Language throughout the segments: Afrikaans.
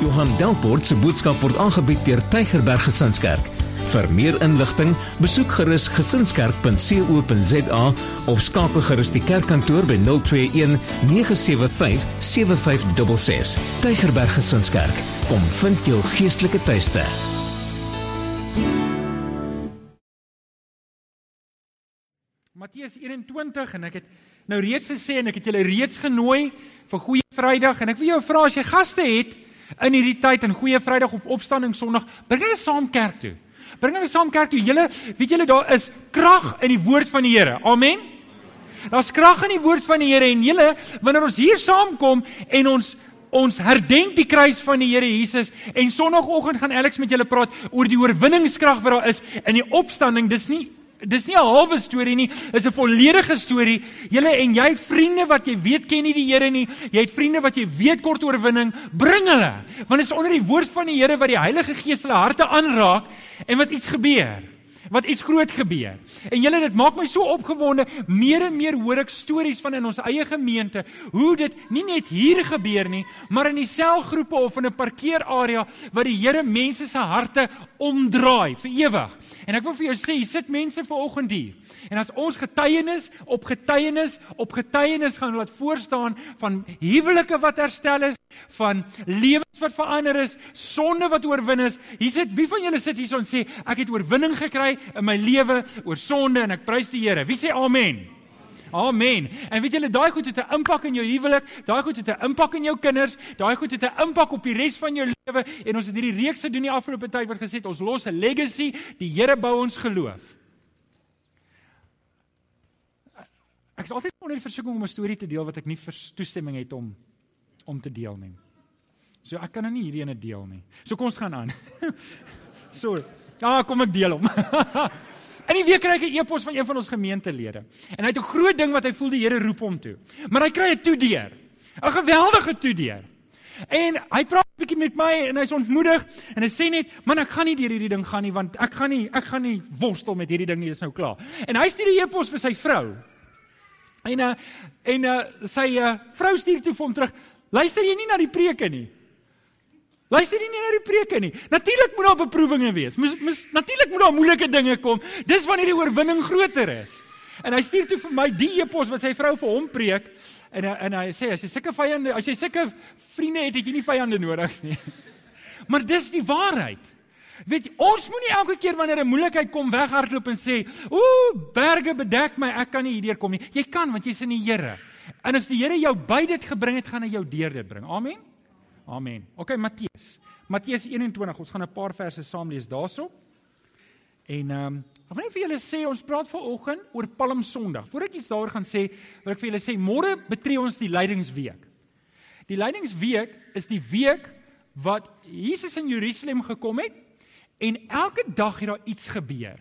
Johan Delport se boodskap word aangebied deur Tygerberg Gesinskerk. Vir meer inligting, besoek gerus gesinskerk.co.za of skakel gerus die kerkkantoor by 021 975 7566. Tygerberg Gesinskerk, kom vind jou geestelike tuiste. Matteus 21 en ek het nou reeds gesê en ek het julle reeds genooi vir Goeie Vrydag en ek wil jou vra as jy gaste het in hierdie tyd in Goeie Vrydag of Opstanding Sondag, bring hulle saam kerk toe. Bring hulle saam kerk toe. Julle weet julle daar is krag in die woord van die Here. Amen. Daar's krag in die woord van die Here en julle wanneer ons hier saamkom en ons ons herdenk die kruis van die Here Jesus en Sondagoggend gaan Alex met julle praat oor die oorwinningskrag wat daar is in die opstanding. Dis nie Dis nie 'n halwe storie nie, dis 'n volledige storie. Julle en jy het vriende wat jy weet ken nie die Here nie. Jy het vriende wat jy weet kort oorwinning, bring hulle. Want dit is onder die woord van die Here wat die Heilige Gees hulle harte aanraak en wat iets gebeur wat iets groot gebeur. En julle dit maak my so opgewonde, meer en meer hoor ek stories van in ons eie gemeente hoe dit nie net hier gebeur nie, maar in die selgroepe of in 'n parkeerarea waar die Here mense se harte omdraai vir ewig. En ek wil vir jou sê, sit mense vanoggend hier. En as ons getuienis op getuienis op getuienis gaan laat voorstaan van huwelike wat herstel is, van lewens wat verander is, sonde wat oorwin is. Hier sit wie van julle sit hier en sê ek het oorwinning gekry in my lewe oor sonde en ek prys die Here. Wie sê amen? Amen. En weet julle daai goed het 'n impak in jou huwelik, daai goed het 'n impak in jou kinders, daai goed het 'n impak op die res van jou lewe en ons het hierdie reeks gedoen die afgelope tyd wat gesê het ons los 'n legacy, die Here bou ons geloof. Ek is altyd onder die versoeking om 'n storie te deel wat ek nie toestemming het om om te deel nie. So ek kan nou nie hierdie ene deel nie. So kom ons gaan aan. so, ja, kom ek deel hom. In die week kry ek 'n e-pos van een van ons gemeentelede. En hy het 'n groot ding wat hy voel die Here roep hom toe. Maar hy kry 'n toedeur. 'n Geweldige toedeur. En hy praat 'n bietjie met my en hy's ontmoedig en hy sê net, "Man, ek gaan nie deur hierdie ding gaan nie want ek gaan nie ek gaan nie worstel met hierdie ding nie, dis nou klaar." En hy stuur 'n e-pos vir sy vrou. En uh, en uh, sy uh, vrou stuur toe vir hom terug, Luister jy nie na die preke nie? Luister nie na die preke nie? Natuurlik moet daar beproewinge wees. Mis, mis natuurlik moet daar moeilike dinge kom. Dis wanneer die oorwinning groter is. En hy stuur toe vir my die epos wat sy vrou vir hom preek en en hy sê as jy sulke vyande, as jy sulke vriende het, het jy nie vyande nodig nie. Maar dis die waarheid. Weet jy, ons moenie elke keer wanneer 'n moeilikheid kom weghardloop en sê, "Ooh, berge bedek my, ek kan nie hierdeur kom nie." Jy kan want jy's in die Here. En as die Here jou by dit gebring het, gaan hy jou deur dit bring. Amen. Amen. OK, Matteus. Matteus 21. Ons gaan 'n paar verse saam lees daarso. En ehm um, ek wil net vir julle sê ons praat vanoggend oor Palm Sondag. Voordat ek iets daaroor gaan sê, wil ek vir julle sê môre betree ons die Lydingsweek. Die Lydingsweek is die week wat Jesus in Jerusalem gekom het en elke dag het daar iets gebeur.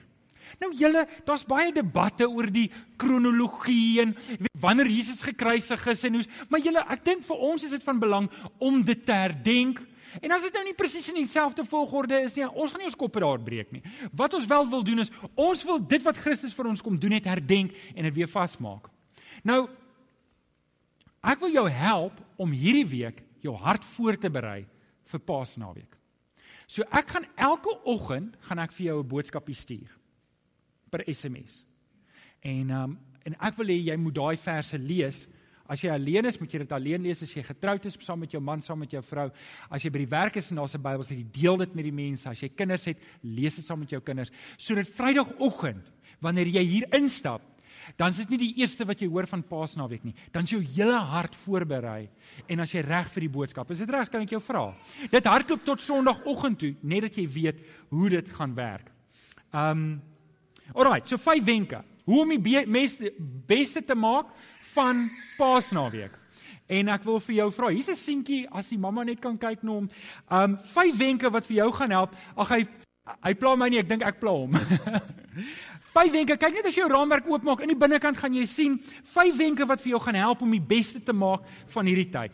Nou julle, daar's baie debatte oor die kronologie en weet wanneer Jesus gekruisig is en hoe, maar julle, ek dink vir ons is dit van belang om dit te herdenk. En as dit nou nie presies in dieselfde volgorde is nie, ons gaan nie ons koppe daar breek nie. Wat ons wel wil doen is ons wil dit wat Christus vir ons kom doen het herdenk en dit weer vasmaak. Nou ek wil jou help om hierdie week jou hart voor te berei vir Paasnaweek. So ek gaan elke oggend gaan ek vir jou 'n boodskapie stuur per SMS. En um en ek wil hê jy moet daai verse lees. As jy alleen is, moet jy dit alleen lees as jy getroud is saam met jou man, saam met jou vrou. As jy by die werk is en daar's 'n Bybel, sê jy deel dit met die mense. As jy kinders het, lees dit saam met jou kinders. Sodat Vrydagoggend, wanneer jy hier instap, dan is dit nie die eerste wat jy hoor van Paasnaweek nie. Dan is jou hele hart voorberei en as jy reg vir die boodskap. Is dit reg? Kan ek jou vra? Dit hardloop tot Sondagoggend toe, net dat jy weet hoe dit gaan werk. Um Alraai, so vyf wenke. Hoe om die beste beste te maak van Paasnaweek. En ek wil vir jou vra, hier's 'n seentjie as die mamma net kan kyk na hom. Um vyf wenke wat vir jou gaan help. Ag hy hy pla my nie, ek dink ek pla hom. vyf wenke. Kyk net as jy jou raamwerk oopmaak, in die binnekant gaan jy sien vyf wenke wat vir jou gaan help om die beste te maak van hierdie tyd.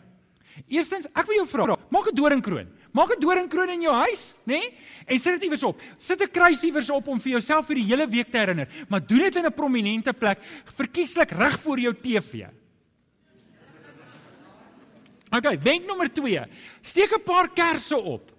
Eerstens, ek wil jou vra, maak 'n doringkroon. Maak 'n doringkroon in jou huis, nê? Nee? En sit dit iewers op. Sit 'n kruis iewers op om vir jouself vir die hele week te herinner, maar doen dit in 'n prominente plek, verkieslik reg voor jou TV. Okay, wenk nommer 2. Steek 'n paar kersse op.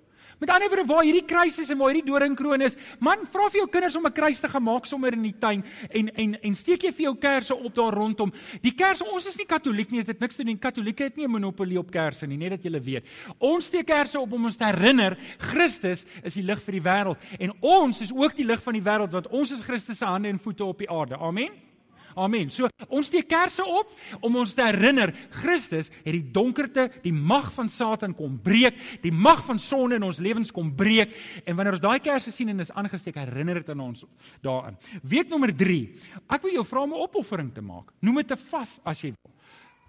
Met ander woorde waar hierdie kruis is en waar hierdie doringkroon is, man, vra vir jou kinders om 'n kruis te gemaak sommer in die tuin en en en steek jy vir jou kersse op daar rondom. Die kersse, ons is nie katoliek nie, dit het niks te doen. Katolieke het nie 'n monopolie op kersse nie, net dat jy weet. Ons steek kersse op om ons te herinner Christus is die lig vir die wêreld en ons is ook die lig van die wêreld want ons is Christus se hande en voete op die aarde. Amen. Amen. So ons steek kersse op om ons te herinner Christus het die donkerte, die mag van Satan kom breek, die mag van sonde in ons lewens kom breek en wanneer ons daai kersse sien en is aangesteek, herinner dit aan ons daaraan. Week nommer 3. Ek wil jou vra om 'n opoffering te maak. Noem dit 'n vas as jy wil.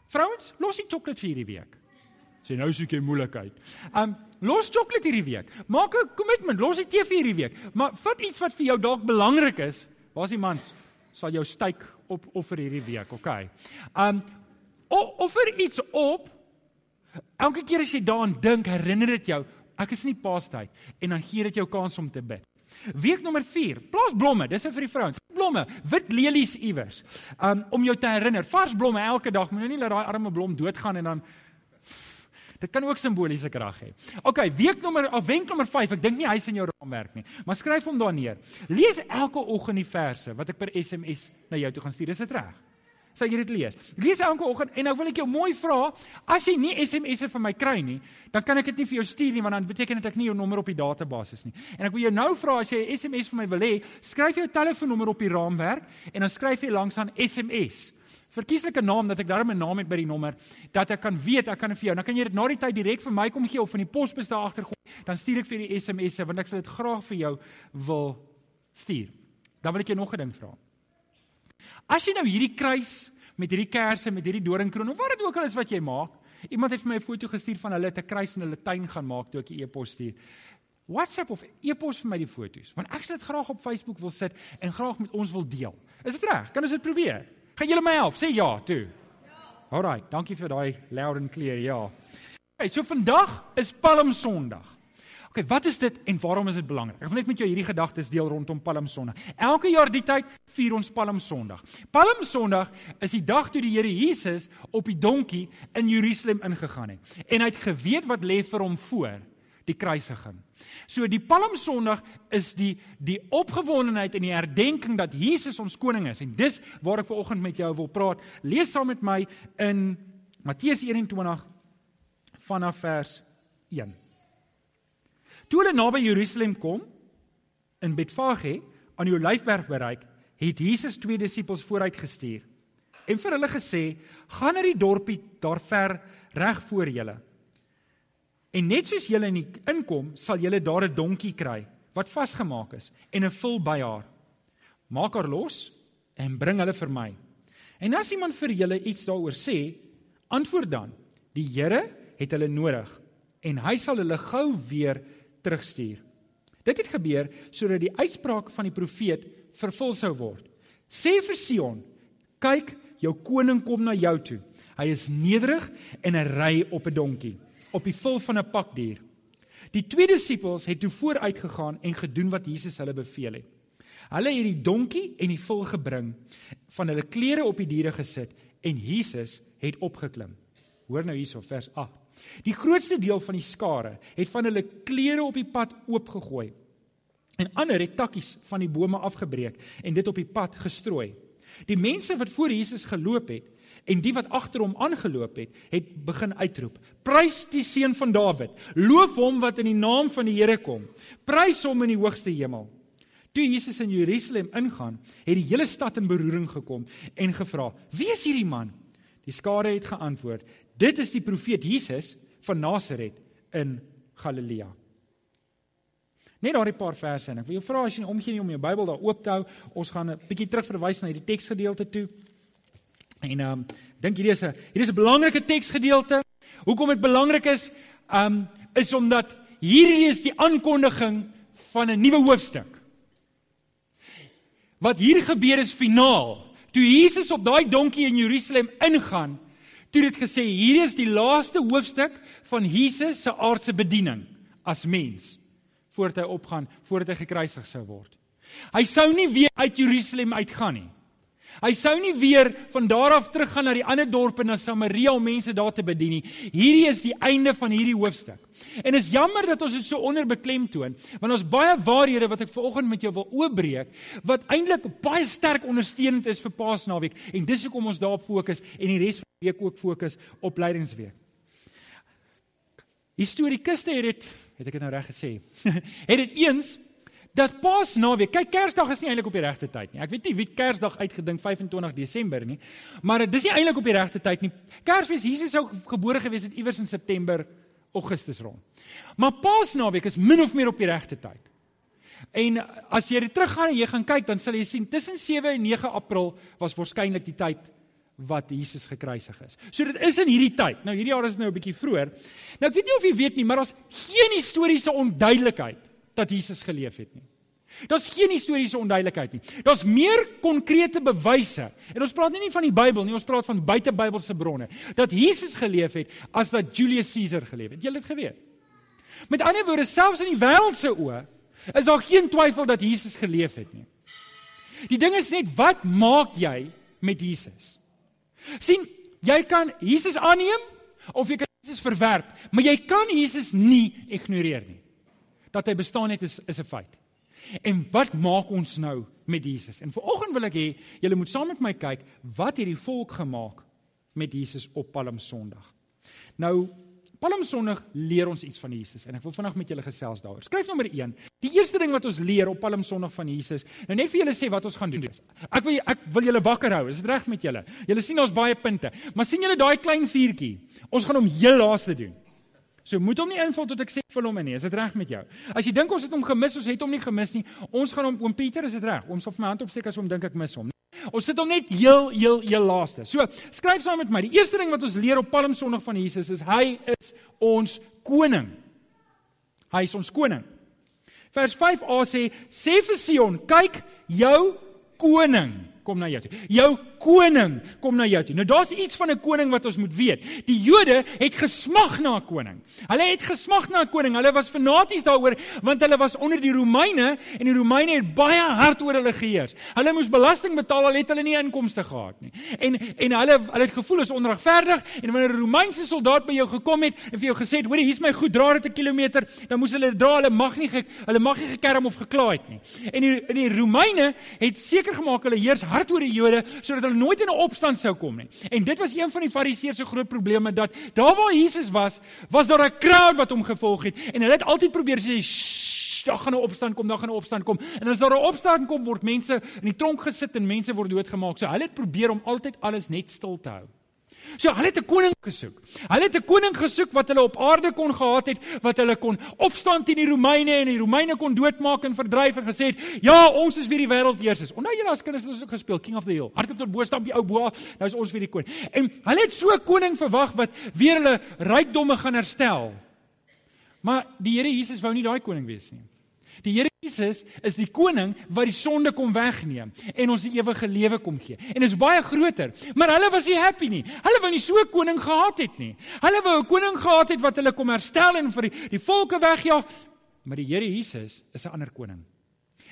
Vrouens, los die sjokolade vir hierdie week. Sê nou soek jy moeilikheid. Um los sjokolade hierdie week. Maak 'n kommitment, los die TV hierdie week. Maar vat iets wat vir jou dalk belangrik is. Waar's die mans? Sal jou styk op offer hierdie week, okay. Um offer iets op. Elke keer as jy daaraan dink, herinner dit jou, ek is in die paastyd en dan gee dit jou kans om te bid. Week nommer 4, plaas blomme, dis vir die vrouens. Blomme, wit lelies iewers. Um om jou te herinner, vars blomme elke dag. Moenie nie laat daai arme blom doodgaan en dan Dit kan ook simboliese krag hê. OK, week nommer of wenk nommer 5. Ek dink nie hy's in jou raamwerk nie, maar skryf hom daar neer. Lees elke oggend die verse wat ek per SMS na jou toe gaan stuur. Is dit reg? Sal jy dit lees? Lees elke oggend en nou wil ek jou mooi vra, as jy nie SMS'e van my kry nie, dan kan ek dit nie vir jou stuur nie want dan beteken dit ek nie jou nommer op die database is nie. En ek wil jou nou vra as jy 'n SMS vir my wil hê, skryf jou telefoonnommer op die raamwerk en dan skryf jy langs aan SMS verkieslike naam dat ek daarmee 'n naam het by die nommer dat ek kan weet ek kan vir jou. Dan kan jy dit na die tyd direk vir my kom gee of in die posbus daar agter gooi. Dan stuur ek vir die SMS'e want ek sal dit graag vir jou wil stuur. Dan wil ek jou nog 'n ding vra. As jy nou hierdie kruis met hierdie kersse met hierdie doringkroon of wat dit ook al is wat jy maak, iemand het vir my 'n foto gestuur van hulle te kruis in hulle tuin gaan maak toe ek 'n e-pos stuur. WhatsApp of e-pos vir my die foto's want ek sal dit graag op Facebook wil sit en graag met ons wil deel. Is dit reg? Kan ons dit probeer? Gaan julle my help? Sê ja, toe. Ja. Alraai, dankie vir daai loud and clear. Ja. Okay, so vandag is Palm Sondag. Okay, wat is dit en waarom is dit belangrik? Ek wil net met jou hierdie gedagtes deel rondom Palm Sondag. Elke jaar die tyd vier ons Palm Sondag. Palm Sondag is die dag toe die Here Jesus op die donkie in Jerusalem ingegaan het en hy het geweet wat lê vir hom voor die kruisiging. So die Palm Sondag is die die opgewondenheid en die herdenking dat Jesus ons koning is. En dis waar ek vanoggend met jou wil praat. Lees saam met my in Matteus 21 vanaf vers 1. Toe hulle naby Jerusalem kom in Betfage aan die Olyfberg bereik, het Jesus twee disippels vooruit gestuur en vir hulle gesê: "Gaan na die dorpie daar ver reg voor julle." En net soos julle in die inkom, sal julle daar 'n donkie kry wat vasgemaak is en 'n vul by haar. Maak haar los en bring hulle vir my. En as iemand vir julle iets daaroor sê, antwoord dan: Die Here het hulle nodig en hy sal hulle gou weer terugstuur. Dit het gebeur sodat die uitspraak van die profeet vervul sou word. Sê vir Sion: Kyk, jou koning kom na jou toe. Hy is nederig en hy ry op 'n donkie op die vul van 'n pakdier. Die twee disippels het toe vooruit gegaan en gedoen wat Jesus hulle beveel het. Hulle het die donkie en die vul gebring, van hulle klere op die diere gesit en Jesus het opgeklim. Hoor nou hierso vers 8. Die grootste deel van die skare het van hulle klere op die pad oopgegooi. En ander het takkies van die bome afgebreek en dit op die pad gestrooi. Die mense wat voor Jesus geloop het, En die wat agter hom aangeloop het, het begin uitroep: Prys die seun van Dawid. Loof hom wat in die naam van die Here kom. Prys hom in die hoogste hemel. Toe Jesus in Jerusalem ingaan, het die hele stad in beroering gekom en gevra: "Wie is hierdie man?" Die skare het geantwoord: "Dit is die profeet Jesus van Nasaret in Galilea." Net daardie paar verse en ek wil jou vra as jy omgee nie om jou Bybel daar oop te hou, ons gaan 'n bietjie terugverwys na hierdie teksgedeelte toe. En ehm um, dink hierdie is 'n hierdie is 'n belangrike teksgedeelte. Hoekom dit belangrik is, ehm um, is omdat hierdie is die aankondiging van 'n nuwe hoofstuk. Wat hier gebeur is finaal. Toe Jesus op daai donkie in Jerusalem ingaan, toe dit gesê hierdie is die laaste hoofstuk van Jesus se aardse bediening as mens voordat hy opgaan, voordat hy gekruisig sou word. Hy sou nie weer uit Jerusalem uitgaan nie. Hy sou nie weer van daar af teruggaan na die ander dorpe na Samaria om mense daar te bedien nie. Hierdie is die einde van hierdie hoofstuk. En is jammer dat ons dit so onderbeklem toon, want ons baie waarhede wat ek vanoggend met jou wil oopbreek, wat eintlik baie sterk ondersteunend is vir Paasnaweek en dis hoekom ons daarop fokus en die res van die week ook fokus op Leidingsweek. Historikuste het dit, het ek dit nou reg gesê, het dit eens dat Paasnaweek, kyk Kersdag is nie eintlik op die regte tyd nie. Ek weet nie wie Kersdag uitgedink 25 Desember nie, maar dit is nie eintlik op die regte tyd nie. Kersfees Jesus sou gebore gewees het iewers in September, Augustus rond. Maar Paasnaweek is min of meer op die regte tyd. En as jy teruggaan en jy gaan kyk, dan sal jy sien tussen 7 en 9 April was waarskynlik die tyd wat Jesus gekruisig is. So dit is in hierdie tyd. Nou hierdie jaar is nou 'n bietjie vroeër. Nou ek weet nie of jy weet nie, maar daar's geen historiese onduidelikheid dat Jesus geleef het nie. Daar's geen historiese onduidelikheid nie. Daar's meer konkrete bewyse. En ons praat nie net van die Bybel nie, ons praat van buitebybelse bronne dat Jesus geleef het as dat Julius Caesar geleef het. Jy het dit geweet. Met ander woorde, selfs in die wêreld se oë is daar geen twyfel dat Jesus geleef het nie. Die ding is net wat maak jy met Jesus? sien, jy kan Jesus aanneem of jy kan Jesus verwerp, maar jy kan Jesus nie ignoreer nie dat hy bestaan het is is 'n feit. En wat maak ons nou met Jesus? En vanoggend wil ek hê julle moet saam met my kyk wat hierdie volk gemaak met Jesus op Palm Sondag. Nou Palm Sondag leer ons iets van Jesus en ek wil vandag met julle gesels daaroor. Skryf nommer 1. Die eerste ding wat ons leer op Palm Sondag van Jesus. Nou net vir julle sê wat ons gaan doen. Ek wil ek wil julle wakker hou. Is dit reg met julle? Julle sien ons baie punte. Maar sien julle daai klein vuurtjie? Ons gaan hom heel laaste doen. So moet hom nie invul tot ek sê vir hom nie. Is dit reg met jou? As jy dink ons het hom gemis, ons het hom nie gemis nie. Ons gaan hom oom Pieter, is dit reg? Ons sal vir my hand opsteek as hom dink ek mis hom. Ons sit hom net heel heel heel laaste. So, skryf saam met my. Die eerste ding wat ons leer op Palm Sondag van Jesus is hy is ons koning. Hy is ons koning. Vers 5a sê: "Sê vir Sion, kyk, jou koning kom na jou toe. Jou koning kom na jou toe. Nou daar's iets van 'n koning wat ons moet weet. Die Jode het gesmag na 'n koning. Hulle het gesmag na 'n koning. Hulle was fanaties daaroor want hulle was onder die Romeine en die Romeine het baie hard oor hulle geheers. Hulle moes belasting betaal al het hulle nie inkomste gehad nie. En en hulle hulle het gevoel is onregverdig en wanneer 'n Romeinse soldaat by jou gekom het en vir jou gesê het, "Hoor, hier's my goed, dra dit 'n kilometer," dan moes hulle dra. Hulle mag nie hulle mag nie gekerm of geklaai het nie. En die, die Romeine het seker gemaak hulle heers hard oor die Jode sodat hulle nooit in 'n opstand sou kom nie. En dit was een van die Fariseërs se groot probleme dat daar waar Jesus was, was daar 'n crowd wat hom gevolg het en hulle het altyd probeer sê daar gaan 'n opstand kom, daar gaan 'n opstand kom. En as daar 'n opstand kom, word mense in die tronk gesit en mense word doodgemaak. So hulle het probeer om altyd alles net stil te hou. So hulle het 'n koning gesoek. Hulle het 'n koning gesoek wat hulle op aarde kon gehad het, wat hulle kon opstaan teen die Romeine en die Romeine kon doodmaak en verdryf en gesê het, "Ja, ons is weer die wêreldheersers." Onthou julle as kinders het ons ook gespeel King of the Hill. Hardop tot bo stamp die ou bo, nou is ons weer die koning. En hulle het so 'n koning verwag wat weer hulle rykdomme gaan herstel. Maar die Here Jesus wou nie daai koning wees nie. Die Here Jesus is die koning wat die sonde kom wegneem en ons die ewige lewe kom gee. En dit is baie groter. Maar hulle was nie happy nie. Hulle wou nie so 'n koning gehad het nie. Hulle wou 'n koning gehad het wat hulle kom herstel en vir die, die volke wegjaag. Maar die Here Jesus is 'n ander koning.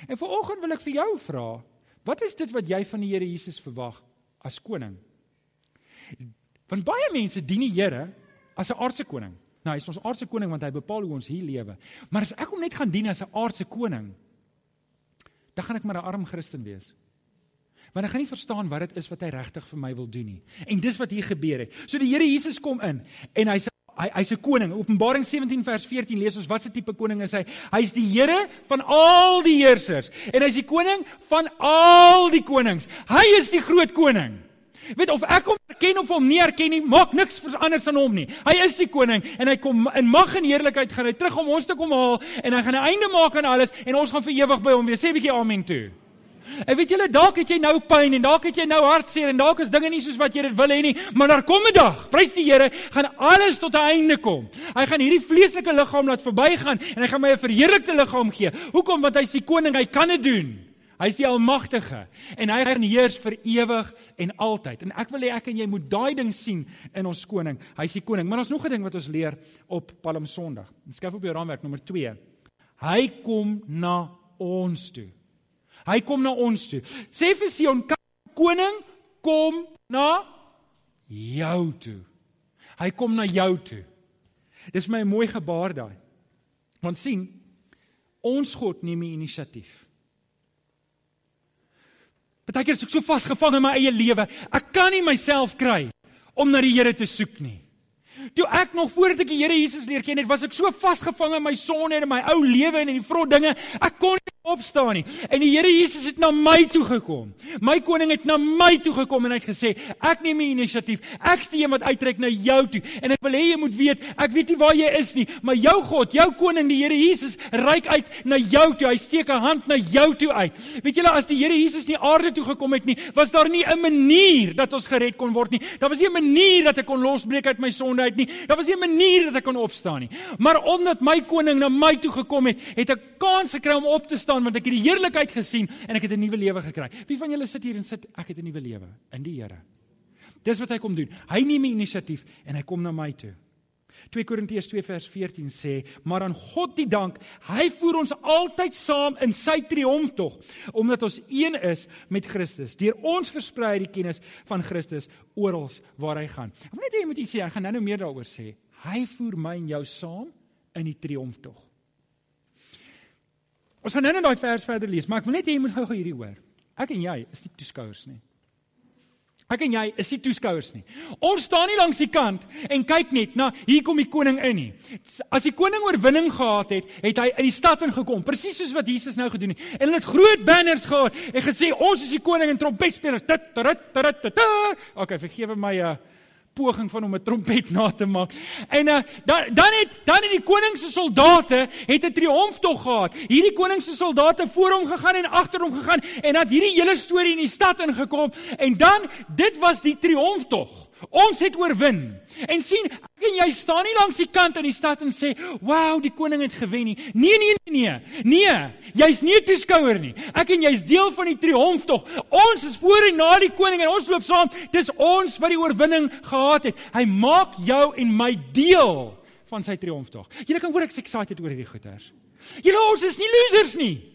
En vanoggend wil ek vir jou vra, wat is dit wat jy van die Here Jesus verwag as koning? Want baie mense dien die Here as 'n aardse koning. Nou, hy is ons aardse koning want hy bepaal hoe ons hier lewe. Maar as ek hom net gaan dien as 'n aardse koning, dan gaan ek maar 'n arm Christen wees. Want ek gaan nie verstaan wat dit is wat hy regtig vir my wil doen nie. En dis wat hier gebeur het. So die Here Jesus kom in en hy hy hy's 'n koning. Openbaring 17 vers 14 lees ons watse tipe koning is hy? Hy's die Here van al die heersers en hy's die koning van al die konings. Hy is die groot koning. Weet of ek hom erken of hom nie erken nie, maak niks anders aan hom nie. Hy is die koning en hy kom in mag en heerlikheid gaan hy terug om ons te kom haal en hy gaan 'n einde maak aan alles en ons gaan vir ewig by hom wees. Sê 'n bietjie amen toe. En weet julle, dalk het jy nou pyn en dalk het jy nou hartseer en dalk is dinge nie soos wat jy dit wil hê nie, maar daar kom 'n dag, prys die Here, gaan alles tot 'n einde kom. Hy gaan hierdie vleeslike liggaam laat verbygaan en hy gaan my 'n verheerlikte liggaam gee. Hoekom? Want hy's die koning, hy kan dit doen. Hy's die almagtige en hy gaan heers vir ewig en altyd. En ek wil hê ek en jy moet daai ding sien in ons koning. Hy's die koning. Maar ons nog 'n ding wat ons leer op Palm Sondag. Skryf op jou raamwerk nommer 2. Hy kom na ons toe. Hy kom na ons toe. Sê vir Sion, koning kom na jou toe. Hy kom na jou toe. Dis my mooi gebaar daai. Want sien, ons God neem die inisiatief. Partykeer is ek so vasgevang in my eie lewe. Ek kan nie myself kry om na die Here te soek nie. Toe ek nog voordat ek die Here Jesus leer ken het, was ek so vasgevang in my sonde en in my ou lewe en in die vrot dinge. Ek kon nie opstaan nie. En die Here Jesus het na my toe gekom. My koning het na my toe gekom en hy het gesê, ek neem die inisiatief. Ek steek wat uittrek na jou toe. En ek wil hê jy moet weet, ek weet nie waar jy is nie, maar jou God, jou koning, die Here Jesus, reik uit na jou toe. Hy steek 'n hand na jou toe uit. Weet julle, as die Here Jesus nie aarde toe gekom het nie, was daar nie 'n manier dat ons gered kon word nie. Daar was nie 'n manier dat ek kon losbreek uit my sonde uit nie. Daar was nie 'n manier dat ek kon opstaan nie. Maar omdat my koning na my toe gekom het, het ek kans gekry om op te staan staan want ek het die heerlikheid gesien en ek het 'n nuwe lewe gekry. Wie van julle sit hier en sit ek het 'n nuwe lewe in die Here. Dis wat hy kom doen. Hy neem die inisiatief en hy kom na my toe. 2 Korintiërs 2 vers 14 sê: "Maar aan God die dank, hy voer ons altyd saam in sy triomftog, omdat ons een is met Christus. Deur ons versprei die kennis van Christus oral waar hy gaan." Ek wil net hê jy moet iets sê, ek gaan nou-nou meer daaroor sê. Hy voer my en jou saam in die triomftog. Ons gaan nou net daai vers verder lees, maar ek wil net hê jy moet gou-gou hierdie hoor. Ek en jy is nie toeskouers nie. Ek en jy is nie toeskouers nie. Ons staan nie langs die kant en kyk net na hier kom die koning in nie. As die koning oorwinning gehad het, het hy in die stad ingekom, presies soos wat Jesus nou gedoen het. En hulle het groot banners gehad en gesê ons is die koning en trompetspelers. Okay, vergewe my uh poging van om 'n trompet na te maak. En uh, dan dan het dan het die koning se soldate het 'n triomftog gehad. Hierdie koning se soldate voor hom gegaan en agter hom gegaan en dat hierdie hele storie in die stad ingekom en dan dit was die triomftog. Ons het oorwin. En sien, ek en jy staan nie langs die kant in die stad en sê, "Wow, die koning het gewen nie." Nee, nee, nee, nee. Nee, jy's nie 'n toeskouer nie. Ek en jy's deel van die triomftog. Ons is voor en na die koning en ons loop saam. Dis ons wat die oorwinning gehad het. Hy maak jou en my deel van sy triomftog. Jy kan hoor ek's excited oor hierdie goeters. Julle ons is nie losers nie.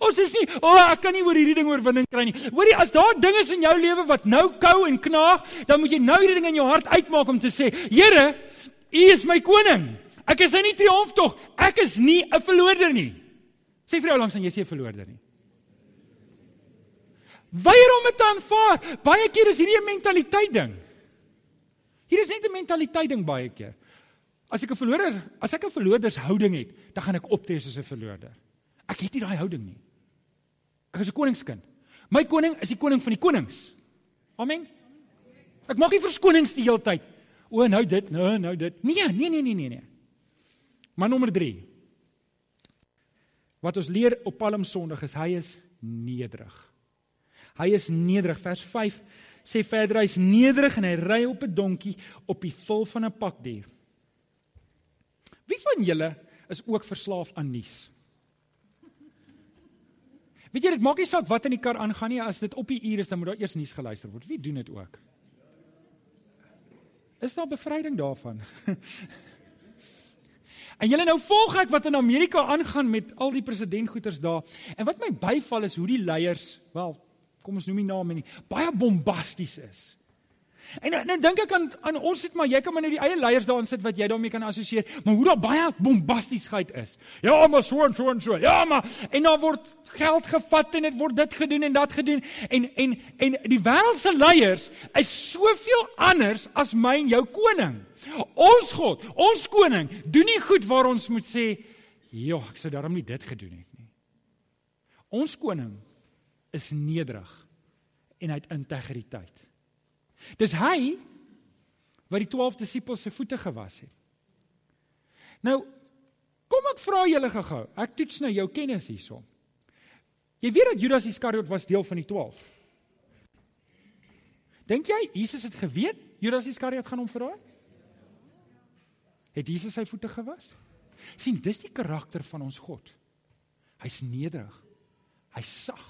Ons is nie, o, oh, ek kan nie oor hierdie ding oorwinning kry nie. Hoorie, as daar dinge is in jou lewe wat nou kou en knaag, dan moet jy nou hierdie ding in jou hart uitmaak om te sê, Here, U is my koning. Ek is in die triomftog. Ek is nie 'n verloorder nie. Sê vir jou langs aan jy sê 'n verloorder nie. Weier om dit aanvaar. Baie keer is hierdie 'n mentaliteit ding. Hier is net 'n mentaliteit ding baie keer. As ek 'n verloorder, as ek 'n verloordershouding het, dan gaan ek optree soos 'n verloorder. Ek het nie daai houding nie. Ek is 'n koningskind. My koning is die koning van die konings. Amen. Ek maak nie verskonings die hele tyd. O, nou dit, nou nou dit. Nee, nee, nee, nee, nee, nee. Maar nommer 3. Wat ons leer op Palm Sondag is hy is nederig. Hy is nederig. Vers 5 sê verder hy's nederig en hy ry op 'n donkie op die vul van 'n pakdier. Wie van julle is ook verslaaf aan nuus? Weet jy dit maak nie saak wat in die kar aangaan nie, as dit op die uur is dan moet daar eers nuus geluister word. Wie doen dit ook? Is daar bevryding daarvan? en julle nou volg ek wat in Amerika aangaan met al die presidentgoeters daar. En wat my byval is hoe die leiers, wel, kom ons noem nie name nie, baie bombasties is. En nou, nou dink ek aan aan ons het maar jy kan maar nou die eie leiers daarin sit wat jy daarmee kan assosieer, maar hoe daar baie bombastiesheid is. Ja, maar so en so en so. Ja, maar en dan word geld gevat en dit word dit gedoen en dat gedoen en en en die wêreldse leiers is soveel anders as my en jou koning. Ons God, ons koning, doen nie goed waar ons moet sê, "Ja, ek sou daarom nie dit gedoen het nie." Ons koning is nederig en hy het integriteit. Dis hy wat die 12 disippels se voete gewas het. Nou kom ek vra julle gou-gou. Ek toets nou jou kennis hierson. Jy weet dat Judas Iskariot was deel van die 12. Dink jy Jesus het geweet Judas Iskariot gaan hom verraai? Het Jesus sy voete gewas? sien, dis die karakter van ons God. Hy's nederig. Hy's sag.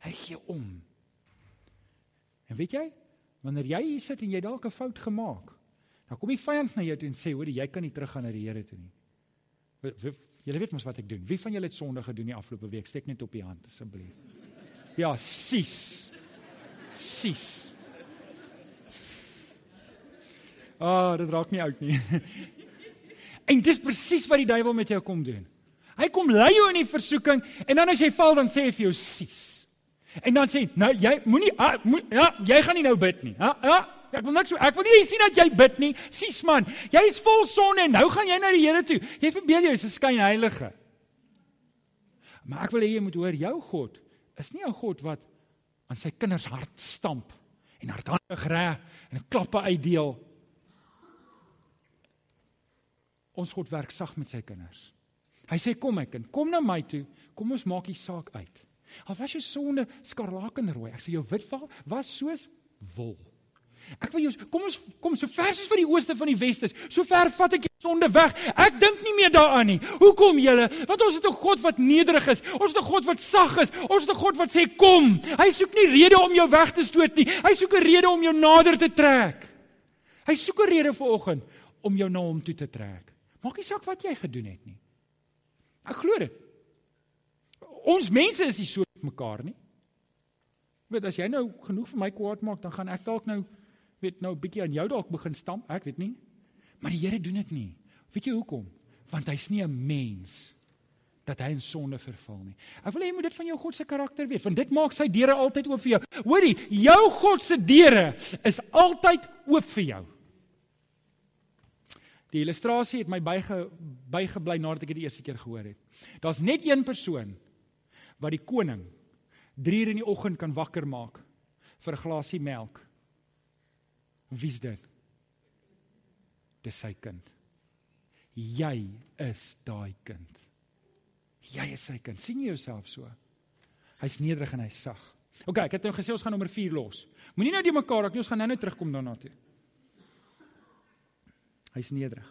Hy gee om. En weet jy, Wanneer jy hier sit en jy dalk 'n fout gemaak, dan kom die vyand na jou toe en sê, "Hoor, jy kan nie teruggaan na die Here toe nie." Julle weet mos wat ek doen. Wie van julle het sonde gedoen die afgelope week? Steek net op die hand asseblief. Ja, sis. Sis. Ah, oh, dit raak nie oud nie. en dis presies wat die duiwel met jou kom doen. Hy kom lei jou in die versoeking en dan as jy val dan sê hy vir jou sis. En dan sê nou jy moenie ah, mo, ja, jy gaan nie nou bid nie. Ja, ja. Ek wil so ek wil nie sien dat jy bid nie. Sis man, jy is vol sonde en nou gaan jy na die Here toe. Jy verbeel jou is 'n skynheilige. Maar ek wil hê jy moet hoor jou God is nie 'n God wat aan sy kinders hart stamp en hardhandig reg en 'n klappe uitdeel. Ons God werk sag met sy kinders. Hy sê kom my kind, kom na my toe, kom ons maak die saak uit. Al was jou sonde skarlakenrooi, ek sê jou wit was soos wol. Ek wil jou kom ons kom so ver soos vir die ooste van die weste is. So ver vat ek jou sonde weg. Ek dink nie meer daaraan nie. Hoekom julle? Want ons het 'n God wat nederig is. Ons het 'n God wat sag is. Ons het 'n God wat sê kom. Hy soek nie rede om jou weg te stoot nie. Hy soek 'n rede om jou nader te trek. Hy soek 'n rede vanoggend om jou na hom toe te trek. Maak nie saak wat jy gedoen het nie. Ek glo dit. Ons mense is nie so mekaar nie. Weet as jy nou genoeg vir my kwaad maak, dan gaan ek dalk nou weet nou 'n bietjie aan jou dalk begin stamp, ek weet nie. Maar die Here doen dit nie. Weet jy hoekom? Want hy's nie 'n mens dat hy in sonde verval nie. Ek wil hê jy moet dit van jou God se karakter weet, want dit maak sy deure altyd oop vir jou. Hoorie, jou God se deure is altyd oop vir jou. Die illustrasie het my byge bygebly nadat ek dit die eerste keer gehoor het. Daar's net een persoon wat die koning 3 uur in die oggend kan wakker maak vir 'n glasie melk Wie's dit? Dis sy kind. Jy is daai kind. Jy is sy kind. sien jy jouself so? Hy's nederig en hy's sag. OK, ek het nou gesê ons gaan nommer 4 los. Moenie nou die mekaar raak nie, ons gaan nou-nou terugkom daarna toe. Hy's nederig.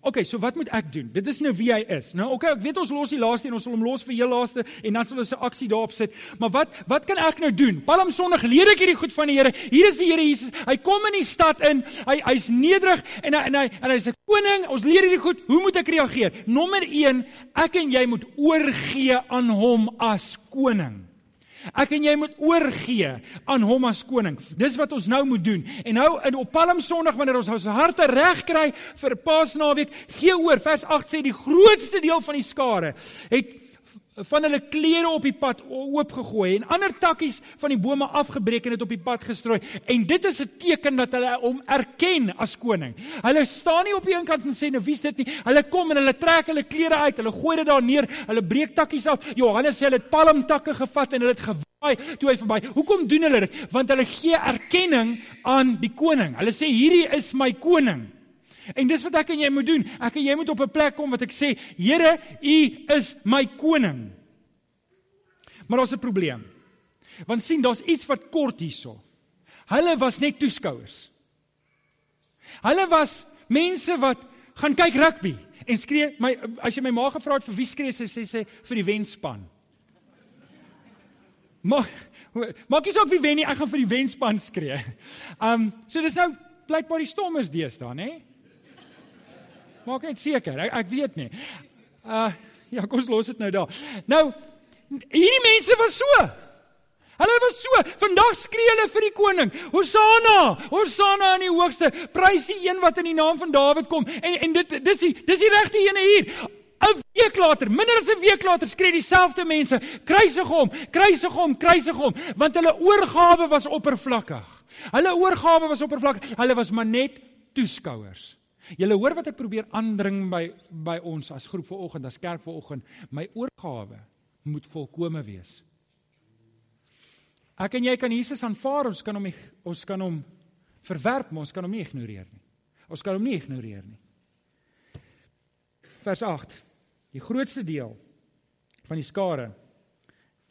OK, so wat moet ek doen? Dit is nou wie hy is. Nou OK, ek weet ons los die laaste en ons sal hom los vir heel laaste en dan sal ons 'n aksie daarop sit. Maar wat wat kan ek nou doen? Palm Sondag leer ek hierdie goed van die Here. Hier is die Here Jesus. Hy kom in die stad in. Hy hy's nederig en hy, en hy en hy's 'n koning. Ons leer hierdie goed. Hoe moet ek reageer? Nommer 1, ek en jy moet oorgee aan hom as koning. Ek en jy moet oorgee aan hom as koning. Dis wat ons nou moet doen. En nou in op Palm Sondag wanneer ons ons harte reg kry vir Paasnaweek, gee oor. Vers 8 sê die grootste deel van die skare het van hulle klere op die pad oopgegooi en ander takkies van die bome afgebreek en dit op die pad gestrooi. En dit is 'n teken dat hulle hom erken as koning. Hulle staan nie op die een kant en sê nou wie's dit nie. Hulle kom en hulle trek hulle klere uit, hulle gooi dit daar neer, hulle breek takkies af. Johannes sê hulle het palmtakke gevat en hulle het gewaai toe hy verby. Hoekom doen hulle dit? Want hulle gee erkenning aan die koning. Hulle sê hierdie is my koning. En dis wat ek en jy moet doen. Ek en jy moet op 'n plek kom wat ek sê, Here, U is my koning. Maar daar's 'n probleem. Want sien, daar's iets wat kort hierso. Hulle was net toeskouers. Hulle was mense wat gaan kyk rugby en skree my as jy my ma gevra het vir wie skree sy sê sy vir die wenspan. Maar maak nie saak wie wen nie, ek gaan vir die wenspan skree. Um so dis nou blykbaar die stommers deesdae, nê? Maak net seker. Ek, ek weet nie. Uh ja, kom ons los dit nou daar. Nou hierdie mense was so. Hulle was so. Vandag skree hulle vir die koning. Hosanna! Hosanna in die hoogste. Prys die een wat in die naam van Dawid kom. En en dit dis die dis die regte ene hier. 'n Week later, minder as 'n week later, skree dieselfde mense: "Kruisig hom, kruisig hom, kruisig hom," want hulle oorgawe was oppervlakkig. Hulle oorgawe was oppervlakkig. Hulle was maar net toeskouers. Julle hoor wat ek probeer aandring by by ons as groep vanoggend, as kerk vanoggend, my oorgawe moet volkome wees. Ek en jy kan Jesus aanvaar, ons kan hom ons kan hom verwerp, maar ons kan hom nie ignoreer nie. Ons kan hom nie ignoreer nie. Vers 8. Die grootste deel van die skare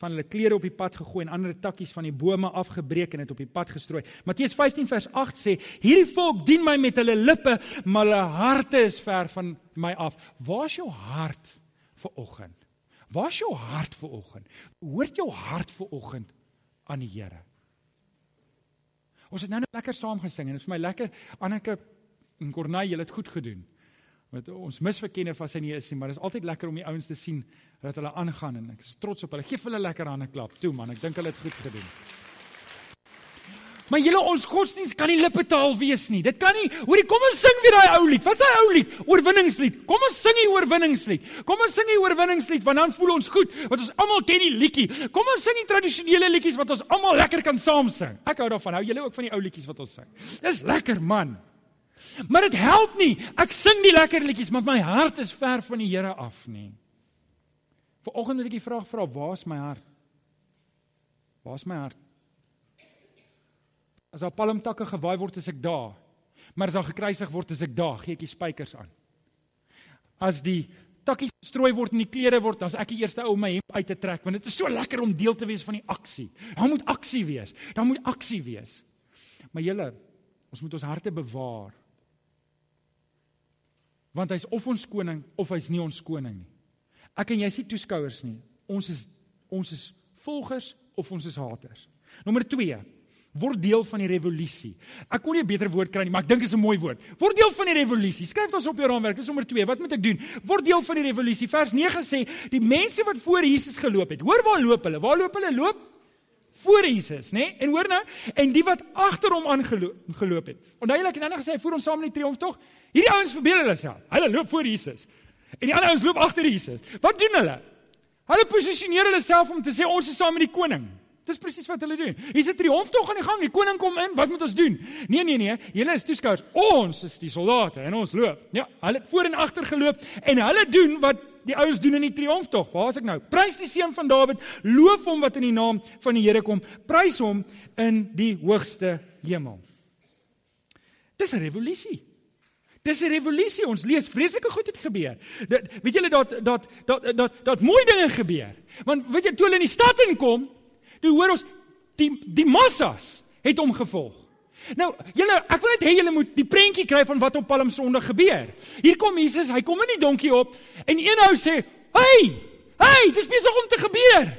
van hulle klere op die pad gegooi en ander takkies van die bome afgebreek en dit op die pad gestrooi. Matteus 15 vers 8 sê: "Hierdie volk dien my met hulle lippe, maar hulle harte is ver van my af." Waar's jou hart vir oggend? Waar's jou hart vir oggend? Hoort jou hart vir oggend aan die Here? Ons het nou net lekker saam gesing en dit is vir my lekker Anneke en Corneille, julle het goed gedoen. Want ons mis vir Kenneth as hy nie is nie, maar dit is altyd lekker om die ouens te sien dat hulle aangaan en ek is trots op hulle. Geef hulle lekker hande klap. Toe man, ek dink hulle het goed gedoen. Maar julle ons godsdiens kan nie lippetaal wees nie. Dit kan nie. Hoorie, kom ons sing weer daai ou lied. Wat is daai ou lied? Oorwinningslied. Kom ons sing die oorwinningslied. Kom ons sing die oorwinningslied want dan voel ons goed want ons almal ken die liedjie. Kom ons sing die tradisionele liedjies wat ons almal lekker kan saam sing. Ek hou daarvan. Hou julle ook van die ou liedjies wat ons sing? Dis lekker man. Maar dit help nie. Ek sing die lekker liedjies, maar my hart is ver van die Here af nie. Vanoggend het ek die vraag vra, waar's my hart? Waar's my hart? As daar palmtakke gewaai word, is ek daar. Maar as daar gekruisig word, is ek daar. Gee ek die spykers aan. As die takkies strooi word en die klere word, dan is ek die eerste ou om my hemp uit te trek want dit is so lekker om deel te wees van die aksie. Daar moet aksie wees. Daar moet aksie wees. Maar julle, ons moet ons harte bewaar. Want hy's of ons koning of hy's nie ons koning nie. Ek en jy is nie toeskouers nie. Ons is ons is volgers of ons is haters. Nommer 2 word deel van die revolusie. Ek kon nie 'n beter woord kry nie, maar ek dink dit is 'n mooi woord. Word deel van die revolusie. Skryf dit op jou raamwerk. Dis nommer 2. Wat moet ek doen? Word deel van die revolusie. Vers 9 sê die mense wat voor Jesus geloop het. Hoor waar loop hulle? Waar loop hulle? Loop voor Jesus, né? En hoor nou, en die wat agter hom aangeloop geloop het. Onthou julle ek het nou gesê voer ons saam in die triomftog. Hierdie ouens verbeel hulle self. Hulle loop voor Jesus. En die ander ouens loop agter Jesus. Wat doen hulle? Hulle posisioneer hulle self om te sê ons is saam met die koning. Dis presies wat hulle doen. Hier's 'n triomftog aan die gang. Die koning kom in. Wat moet ons doen? Nee, nee, nee. Julle is toeskouers. Ons is die soldate en ons loop. Ja, hulle het voor en agter geloop en hulle doen wat die ouens doen in die triomftog. Waar is ek nou? Prys die seun van Dawid. Loof hom wat in die naam van die Here kom. Prys hom in die hoogste hemel. Dis 'n revolusie. Dis 'n revolusie. Ons lees vreeslike goed het gebeur. Dat weet julle dat dat dat dat dat mooi dinge gebeur. Want weet jy toe hulle in die stad inkom, toe hoor ons die die massas het hom gevolg. Nou, julle ek wil net hê julle moet die prentjie kry van wat op Palm Sondag gebeur. Hier kom Jesus, hy kom in die donkie op en een ou sê, "Hey! Hey, dis besig om te gebeur."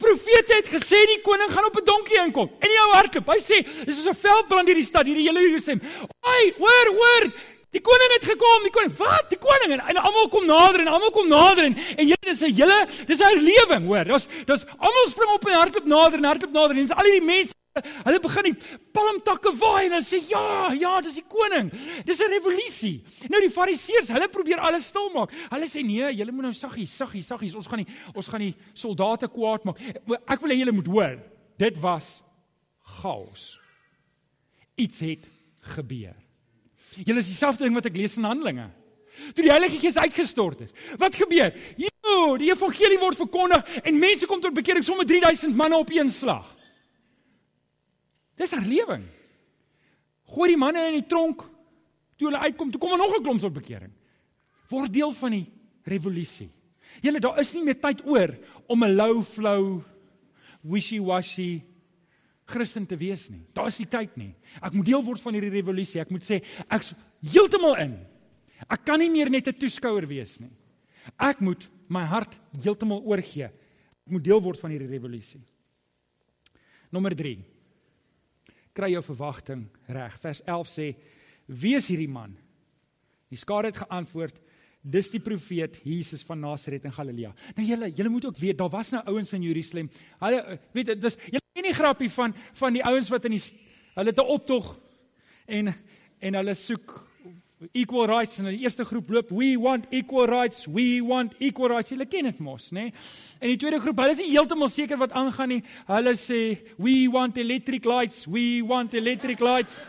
Profete het gesê die koning gaan op 'n donkie inkom. En die ou hardloop. Hy sê, "Dis soos 'n veldbrand hierdie stad, hierdie hele Jerusalem." "Hey, hoor, hoor, Die koning het gekom, die koning. Wat? Die koning en, en almal kom nader en almal kom nader en en jy dis 'n hele dis 'n herlewing, hoor. Dis dis almal spring op en hardloop nader en hardloop nader en dis al hierdie mense Hulle begin die palmtakke waai en hulle sê ja, ja, dis die koning. Dis 'n revolusie. Nou die fariseërs, hulle probeer alles stil maak. Hulle sê nee, julle moet nou saggies, saggies, saggies. Ons gaan nie ons gaan nie soldate kwaad maak. Ek wil hê julle moet hoor. Dit was chaos. Iets het gebeur. Julle is dieselfde ding wat ek lees in Handelinge. Toe die Heilige Gees uitgestort is. Wat gebeur? Jo, die evangelie word verkondig en mense kom tot bekering sommer 3000 manne op een slag. Dis herlewing. Gooi die manne in die tronk. Toe hulle uitkom, toe kom er nog 'n klomp tot bekering. Word deel van die revolusie. Julle, daar is nie meer tyd oor om 'n low flow wishy-washy Christen te wees nie. Daar is nie tyd nie. Ek moet deel word van hierdie revolusie. Ek moet sê ek's heeltemal in. Ek kan nie meer net 'n toeskouer wees nie. Ek moet my hart heeltemal oorgee. Ek moet deel word van hierdie revolusie. Nommer 3. Kry jou verwagting reg. Vers 11 sê: "Wie is hierdie man?" Die skare het geantwoord: Dis die profeet Jesus van Nasaret in Galilea. Nou julle, julle moet ook weet, daar was nou ouens in Jerusalem. Hulle weet dit was En die grappie van van die ouens wat in die hulle het 'n optog en en hulle soek equal rights en die eerste groep loop we want equal rights we want equal rights. Hulle ken dit mos nê en die tweede groep hulle is nie heeltemal seker wat aangaan nie. Hulle sê we want electric lights we want electric lights.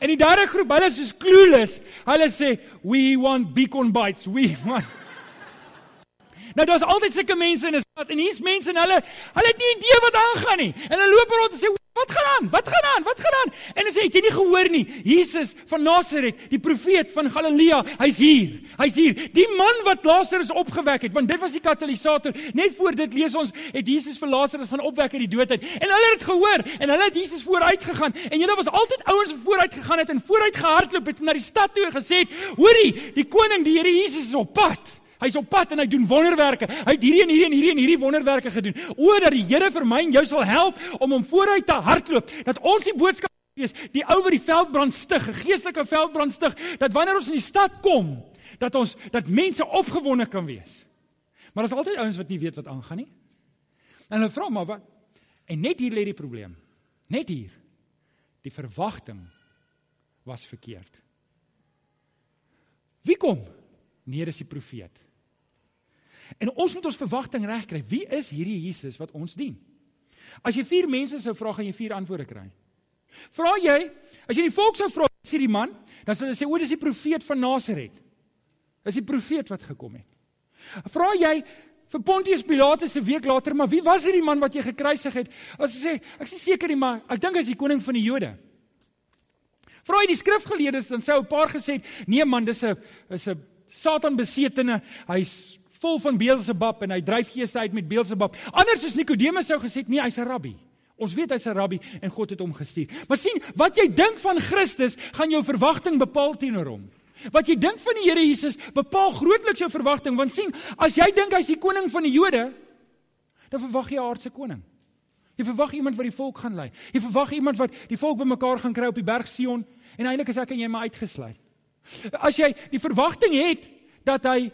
En die derde groep hulle is so clueless. Hulle sê we want beacon bites we want Nou daar's altyd sulke mense in 'n stad en hier's mense en hulle hulle het nie idee wat aangaan nie. En hulle loop rond en sê wat gaan aan? Wat gaan aan? Wat gaan aan? En hulle sê het jy nie gehoor nie? Jesus van Nasaret, die profeet van Galilea, hy's hier. Hy's hier. Die man wat Lazarus opgewek het, want dit was die katalisator. Net voor dit lees ons het Jesus vir Lazarus gaan opwek uit die dood uit. En hulle het dit gehoor en hulle het Jesus vooruit gegaan. En julle was altyd ouens wat vooruit gegaan het en vooruit gehardloop het na die stad toe gesê, "Hoorie, die koning, die Here Jesus is op pad." Hy's op pad en hy doen wonderwerke. Hy het hierdie en hierdie en hierdie en hierdie wonderwerke gedoen. O dat die Here vir my en jou sal help om hom vooruit te hardloop. Dat ons die boodskap wees, die ou wat die veldbrand stig, 'n geestelike veldbrand stig, dat wanneer ons in die stad kom, dat ons dat mense opgewonde kan wees. Maar daar's altyd ouens wat nie weet wat aangaan nie. En hulle vra maar wat en net hier lê die probleem. Net hier. die verwagting was verkeerd. Wie kom? Nee, dis die profeet. En ons moet ons verwagting regkry. Wie is hierdie Jesus wat ons dien? As jy vier mense sou vra, gaan jy vier antwoorde kry. Vra jy, as jy die volk sou vra, sê die man, dan sal hulle sê, "O, dis die profeet van Nasaret." Dis die profeet wat gekom het. Vra jy vir Pontius Pilatus 'n week later, "Maar wie was hierdie man wat jy gekruisig het?" As hy sê, "Ek is seker nie, maar ek dink hy's die koning van die Jode." Vra jy die skrifgeleerdes, dan sê 'n paar gesê, "Nee man, dis 'n is 'n Satan besetene. Hy's vol van Beelzebub en hy dryf geeste uit met Beelzebub." Anders soos Nikodemus sou gesê, "Nee, hy's 'n rabbi." Ons weet hy's 'n rabbi en God het hom gestuur. Maar sien, wat jy dink van Christus, gaan jou verwagting bepaal teenoor hom. Wat jy dink van die Here Jesus, bepaal grootliks jou verwagting, want sien, as jy dink hy's die koning van die Jode, dan verwag jy 'n aardse koning. Jy verwag iemand wat die volk gaan lei. Jy verwag iemand wat die volk bymekaar gaan kry op die berg Sion en eintlik is ek en jy maar uitgesluit. As jy die verwagting het dat hy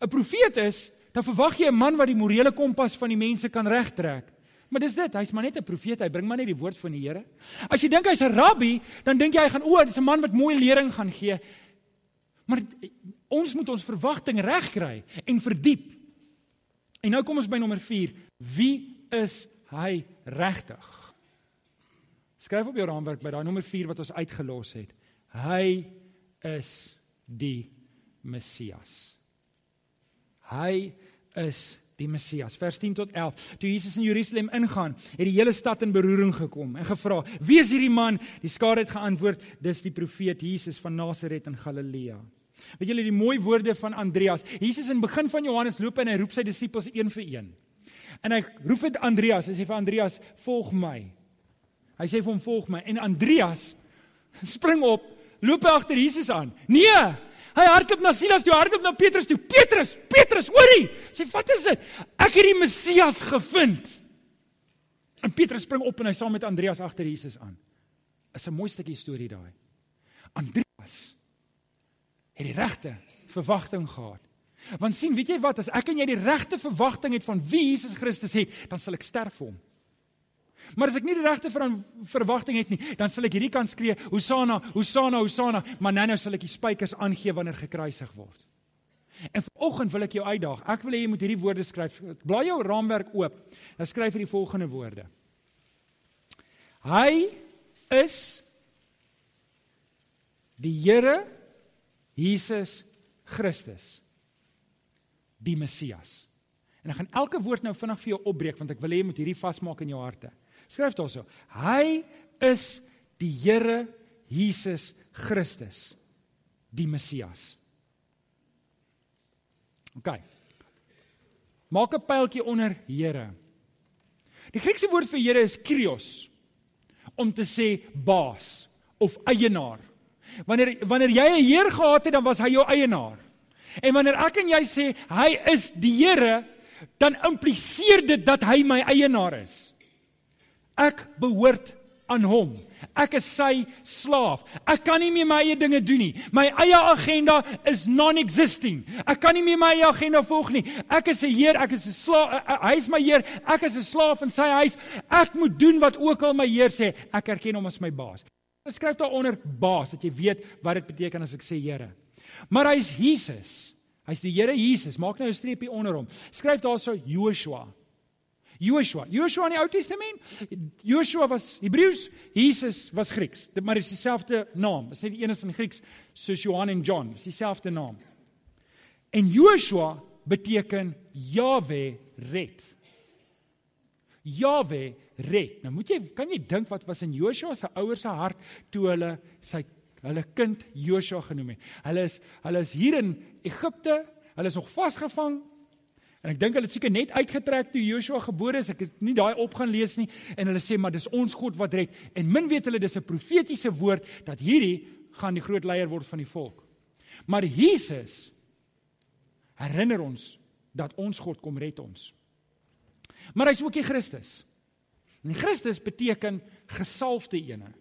'n profeet is, dan verwag jy 'n man wat die morele kompas van die mense kan regtrek. Maar dis dit, hy's maar net 'n profeet, hy bring maar net die woord van die Here. As jy dink hy's 'n rabbi, dan dink jy hy gaan o, dis 'n man wat mooi lering gaan gee. Maar ons moet ons verwagting regkry en verdiep. En nou kom ons by nommer 4. Wie is hy regtig? Skryf op jou raamwerk by daai nommer 4 wat ons uitgelos het. Hy is die Messias. Hy is die Messias. Vers 10 tot 11. Toe Jesus in Jerusalem ingaan, het die hele stad in beroering gekom en gevra: "Wie is hierdie man?" Die skare het geantwoord: "Dis die profeet Jesus van Nasaret in Galilea." Weet julle die mooi woorde van Andreas? Jesus in begin van Johannes loop en hy roep sy disippels een vir een. En hy roep vir Andreas, hy sê vir Andreas: "Volg my." Hy sê vir hom: "Volg my." En Andreas spring op, loop agter Jesus aan. "Nee, Hy hardloop na Silas toe, hardloop na Petrus toe. Petrus, Petrus, hoorie. Sê, "Wat is dit? Ek het die Messias gevind." En Petrus spring op en hy saam met Andreas agter Jesus aan. Is 'n mooi stukkie storie daai. Andreas het die regte verwagting gehad. Want sien, weet jy wat, as ek en jy die regte verwagting het van wie Jesus Christus het, dan sal ek sterf vir hom. Maar as ek nie die regte verwagting het nie, dan sal ek hierdie kant skree, Hosanna, Hosanna, Hosanna, maar nou nou sal ek die spykers aangee wanneer gekruisig word. En vanoggend wil ek jou uitdaag. Ek wil hê jy moet hierdie woorde skryf. Blaai jou raamwerk oop. Dan skryf jy die volgende woorde. Hy is die Here Jesus Christus die Messias. En ek gaan elke woord nou vinnig vir jou opbreek want ek wil hê jy moet hierdie vasmaak in jou harte. Skryf daarso. Hy is die Here Jesus Christus, die Messias. OK. Maak 'n pyltjie onder Here. Die Griekse woord vir Here is Kyrios om te sê baas of eienaar. Wanneer wanneer jy 'n heer gehad het, dan was hy jou eienaar. En wanneer ek en jy sê hy is die Here, dan impliseer dit dat hy my eienaar is. Ek behoort aan hom. Ek is sy slaaf. Ek kan nie meer my eie dinge doen nie. My eie agenda is non-existing. Ek kan nie meer my eie agenda volg nie. Ek is 'n heer, ek is 'n slaaf. Eh, eh, hy is my heer. Ek is 'n slaaf in sy huis. Ek moet doen wat ook al my heer sê. Ek erken hom as my baas. Ek skryf daaronder baas dat jy weet wat dit beteken as ek sê Here. Maar hy is Jesus. Hy's die Here Jesus. Maak nou 'n streepie onder hom. Skryf daarso Joshua. Joshua. Joshua in die Ou Testament. Joshua was Hebreëus, Jesus was Grieks. Dit maar is dieselfde naam. Dit sê die een is in Grieks soos Johan en John, is dieselfde naam. En Joshua beteken Jawe red. Jawe red. Nou moet jy kan jy dink wat was in Joshua se ouers se hart toe hulle sy hulle kind Joshua genoem het. Hulle is hulle is hier in Egipte. Hulle is nog vasgevang En ek dink hulle het seker net uitgetrek toe Joshua gebore is. Ek het nie daai op gaan lees nie en hulle sê maar dis ons God wat red. En min weet hulle dis 'n profetiese woord dat hierdie gaan die groot leier word van die volk. Maar Jesus herinner ons dat ons God kom red ons. Maar hy's ook die Christus. En Christus beteken gesalfde ene.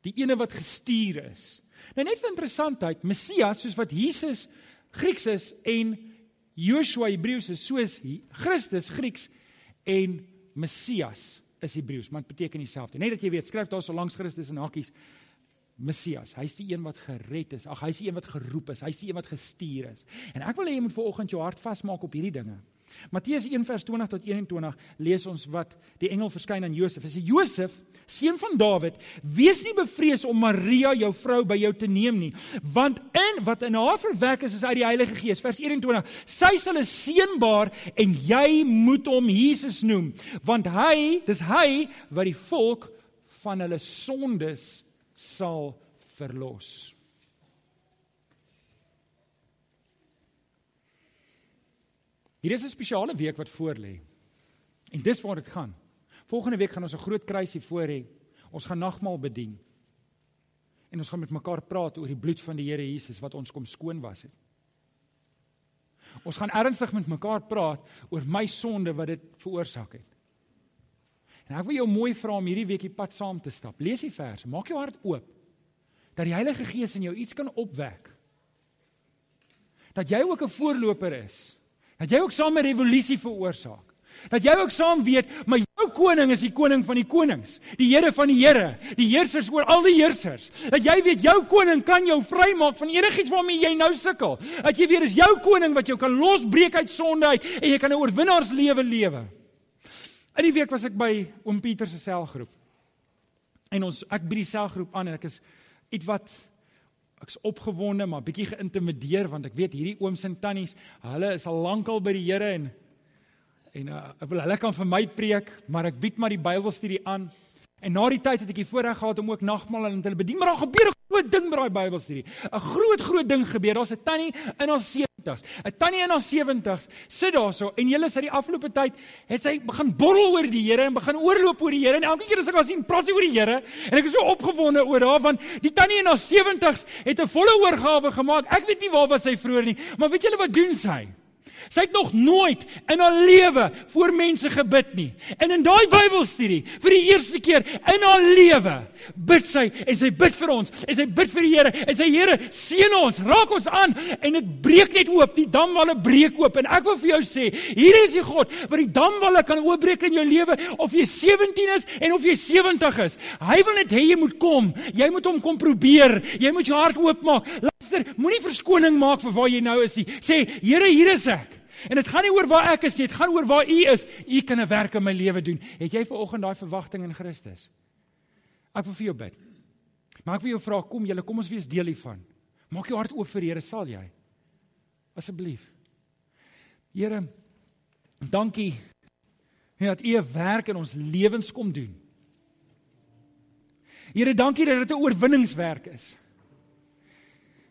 Die ene wat gestuur is. Nou net vir interessantheid, Messias soos wat Jesus Grieks is en Joshua Hebreëus is soos Christus Grieks en Messias is Hebreëus, maar dit beteken dieselfde. Net dat jy weet, skryf daar so langs Christus in hakkies Messias. Hy's die een wat gered is. Ag, hy's die een wat geroep is. Hy's die een wat gestuur is. En ek wil hê jy moet vanoggend jou hart vasmaak op hierdie dinge. Matteus 1:20 tot 21 lees ons wat die engel verskyn aan Josef. Hy sê Josef, seun van Dawid, wees nie bevrees om Maria jou vrou by jou te neem nie, want in wat in haar verwek is is uit die Heilige Gees. Vers 21. Sy sal 'n seun baar en jy moet hom Jesus noem, want hy, dis hy wat die volk van hulle sondes sal verlos. Hier is 'n spesiale week wat voorlê. En dis waar dit gaan. Volgende week gaan ons 'n groot kruisie voor hê. Ons gaan nagmaal bedien. En ons gaan met mekaar praat oor die bloed van die Here Jesus wat ons kom skoon was het. Ons gaan ernstig met mekaar praat oor my sonde wat dit veroorsaak het. En ek wil jou mooi vra om hierdie week die pad saam te stap. Lees die verse, maak jou hart oop dat die Heilige Gees in jou iets kan opwek. Dat jy ook 'n voorloper is Dat jy ook saam 'n revolusie veroorsaak. Dat jy ook saam weet, maar jou koning is die koning van die konings, die Here van die Here, die heersers oor al die heersers. Dat jy weet jou koning kan jou vrymaak van enigiets waarmee jy nou sukkel. Dat jy weet dis jou koning wat jou kan losbreek uit sonde uit en jy kan 'n oorwinnaarslewe lewe. In die week was ek by oom Pieter se selgroep. En ons ek by die selgroep aan en ek is ietwat ek's opgewonde maar bietjie geïntimideer want ek weet hierdie ooms en tannies, hulle is al lankal by die Here en en uh, ek wil hulle kan vir my preek, maar ek bied maar die Bybelstudie aan. En na die tyd het ek die voorreg gehad om ook nagmaal aan hulle bedien, maar daar gebeur 'n groot ding met daai Bybelstudie. 'n Groot groot ding gebeur. Daar's 'n tannie in haar 70s. 'n Tannie in haar 70s sit daarso en julle sê die afgelope tyd het sy begin borrel oor die Here en begin oorloop oor die Here en elke keer as ek haar sien, praat sy oor die Here en ek is so opgewonde oor haar want die tannie in haar 70s het 'n volle oorgawe gemaak. Ek weet nie waar was sy vroeër nie, maar weet julle wat doen sy? Sy het nog nooit in haar lewe voor mense gebid nie. En in daai Bybelstudie, vir die eerste keer in haar lewe, bid sy en sy bid vir ons en sy bid vir die Here en sy Here seën ons, raak ons aan en dit breek net oop, die damwalle breek oop en ek wil vir jou sê, hier is die God wat die damwalle kan oopbreek in jou lewe of jy 17 is en of jy 70 is. Hy wil net hê jy moet kom. Jy moet hom kom probeer. Jy moet jou hart oopmaak. Luister, moenie verskoning maak vir waar jy nou is nie. Sê, Here, hier is ek. En dit gaan nie oor waar ek is nie, dit gaan oor waar U is. U kan 'n werk in my lewe doen. Het jy vanoggend daai verwagting in Christus? Ek wil vir jou bid. Maar ek wil jou vra, kom julle, kom ons wees deel hiervan. Maak jou hart oop vir die Here, sal jy? Asseblief. Here, dankie dat U 'n werk in ons lewens kom doen. Here, dankie dat dit 'n oorwinningswerk is.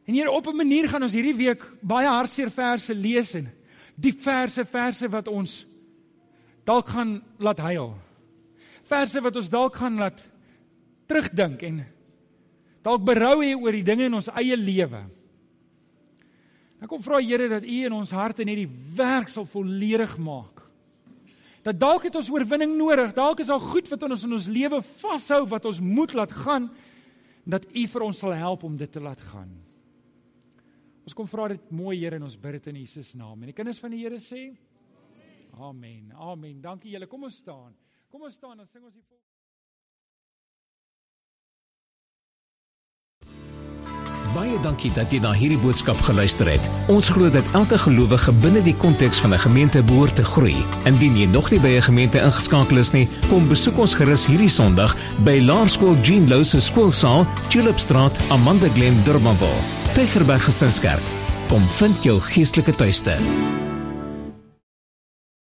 En hier op 'n manier gaan ons hierdie week baie hartseer verse lees en die verse verse wat ons dalk gaan laat huil. Verse wat ons dalk gaan laat terugdink en dalk berou hê oor die dinge in ons eie lewe. Ek kom vra Here dat U in ons harte net die werk sal volledig maak. Dat dalk het ons oorwinning nodig, dalk is daar goed wat ons in ons lewe vashou wat ons moet laat gaan dat U vir ons sal help om dit te laat gaan. Ons kom vra dit mooi Here en ons bid dit in Jesus naam. En die kinders van die Here sê Amen. Amen. Dankie julle. Kom ons staan. Kom ons staan en sing ons die volgende Baie dankie dat jy na hierdie boodskap geluister het. Ons glo dat elke gelowige binne die konteks van 'n gemeente behoort te groei. Indien jy nog nie by 'n gemeente ingeskakel is nie, kom besoek ons gerus hierdie Sondag by Laerskool Jean Louw se skoolsaal, Tulipstraat, Amanda Glen, Durbanville. Tygerberg Gesinskerk. Kom vind jou geestelike tuiste.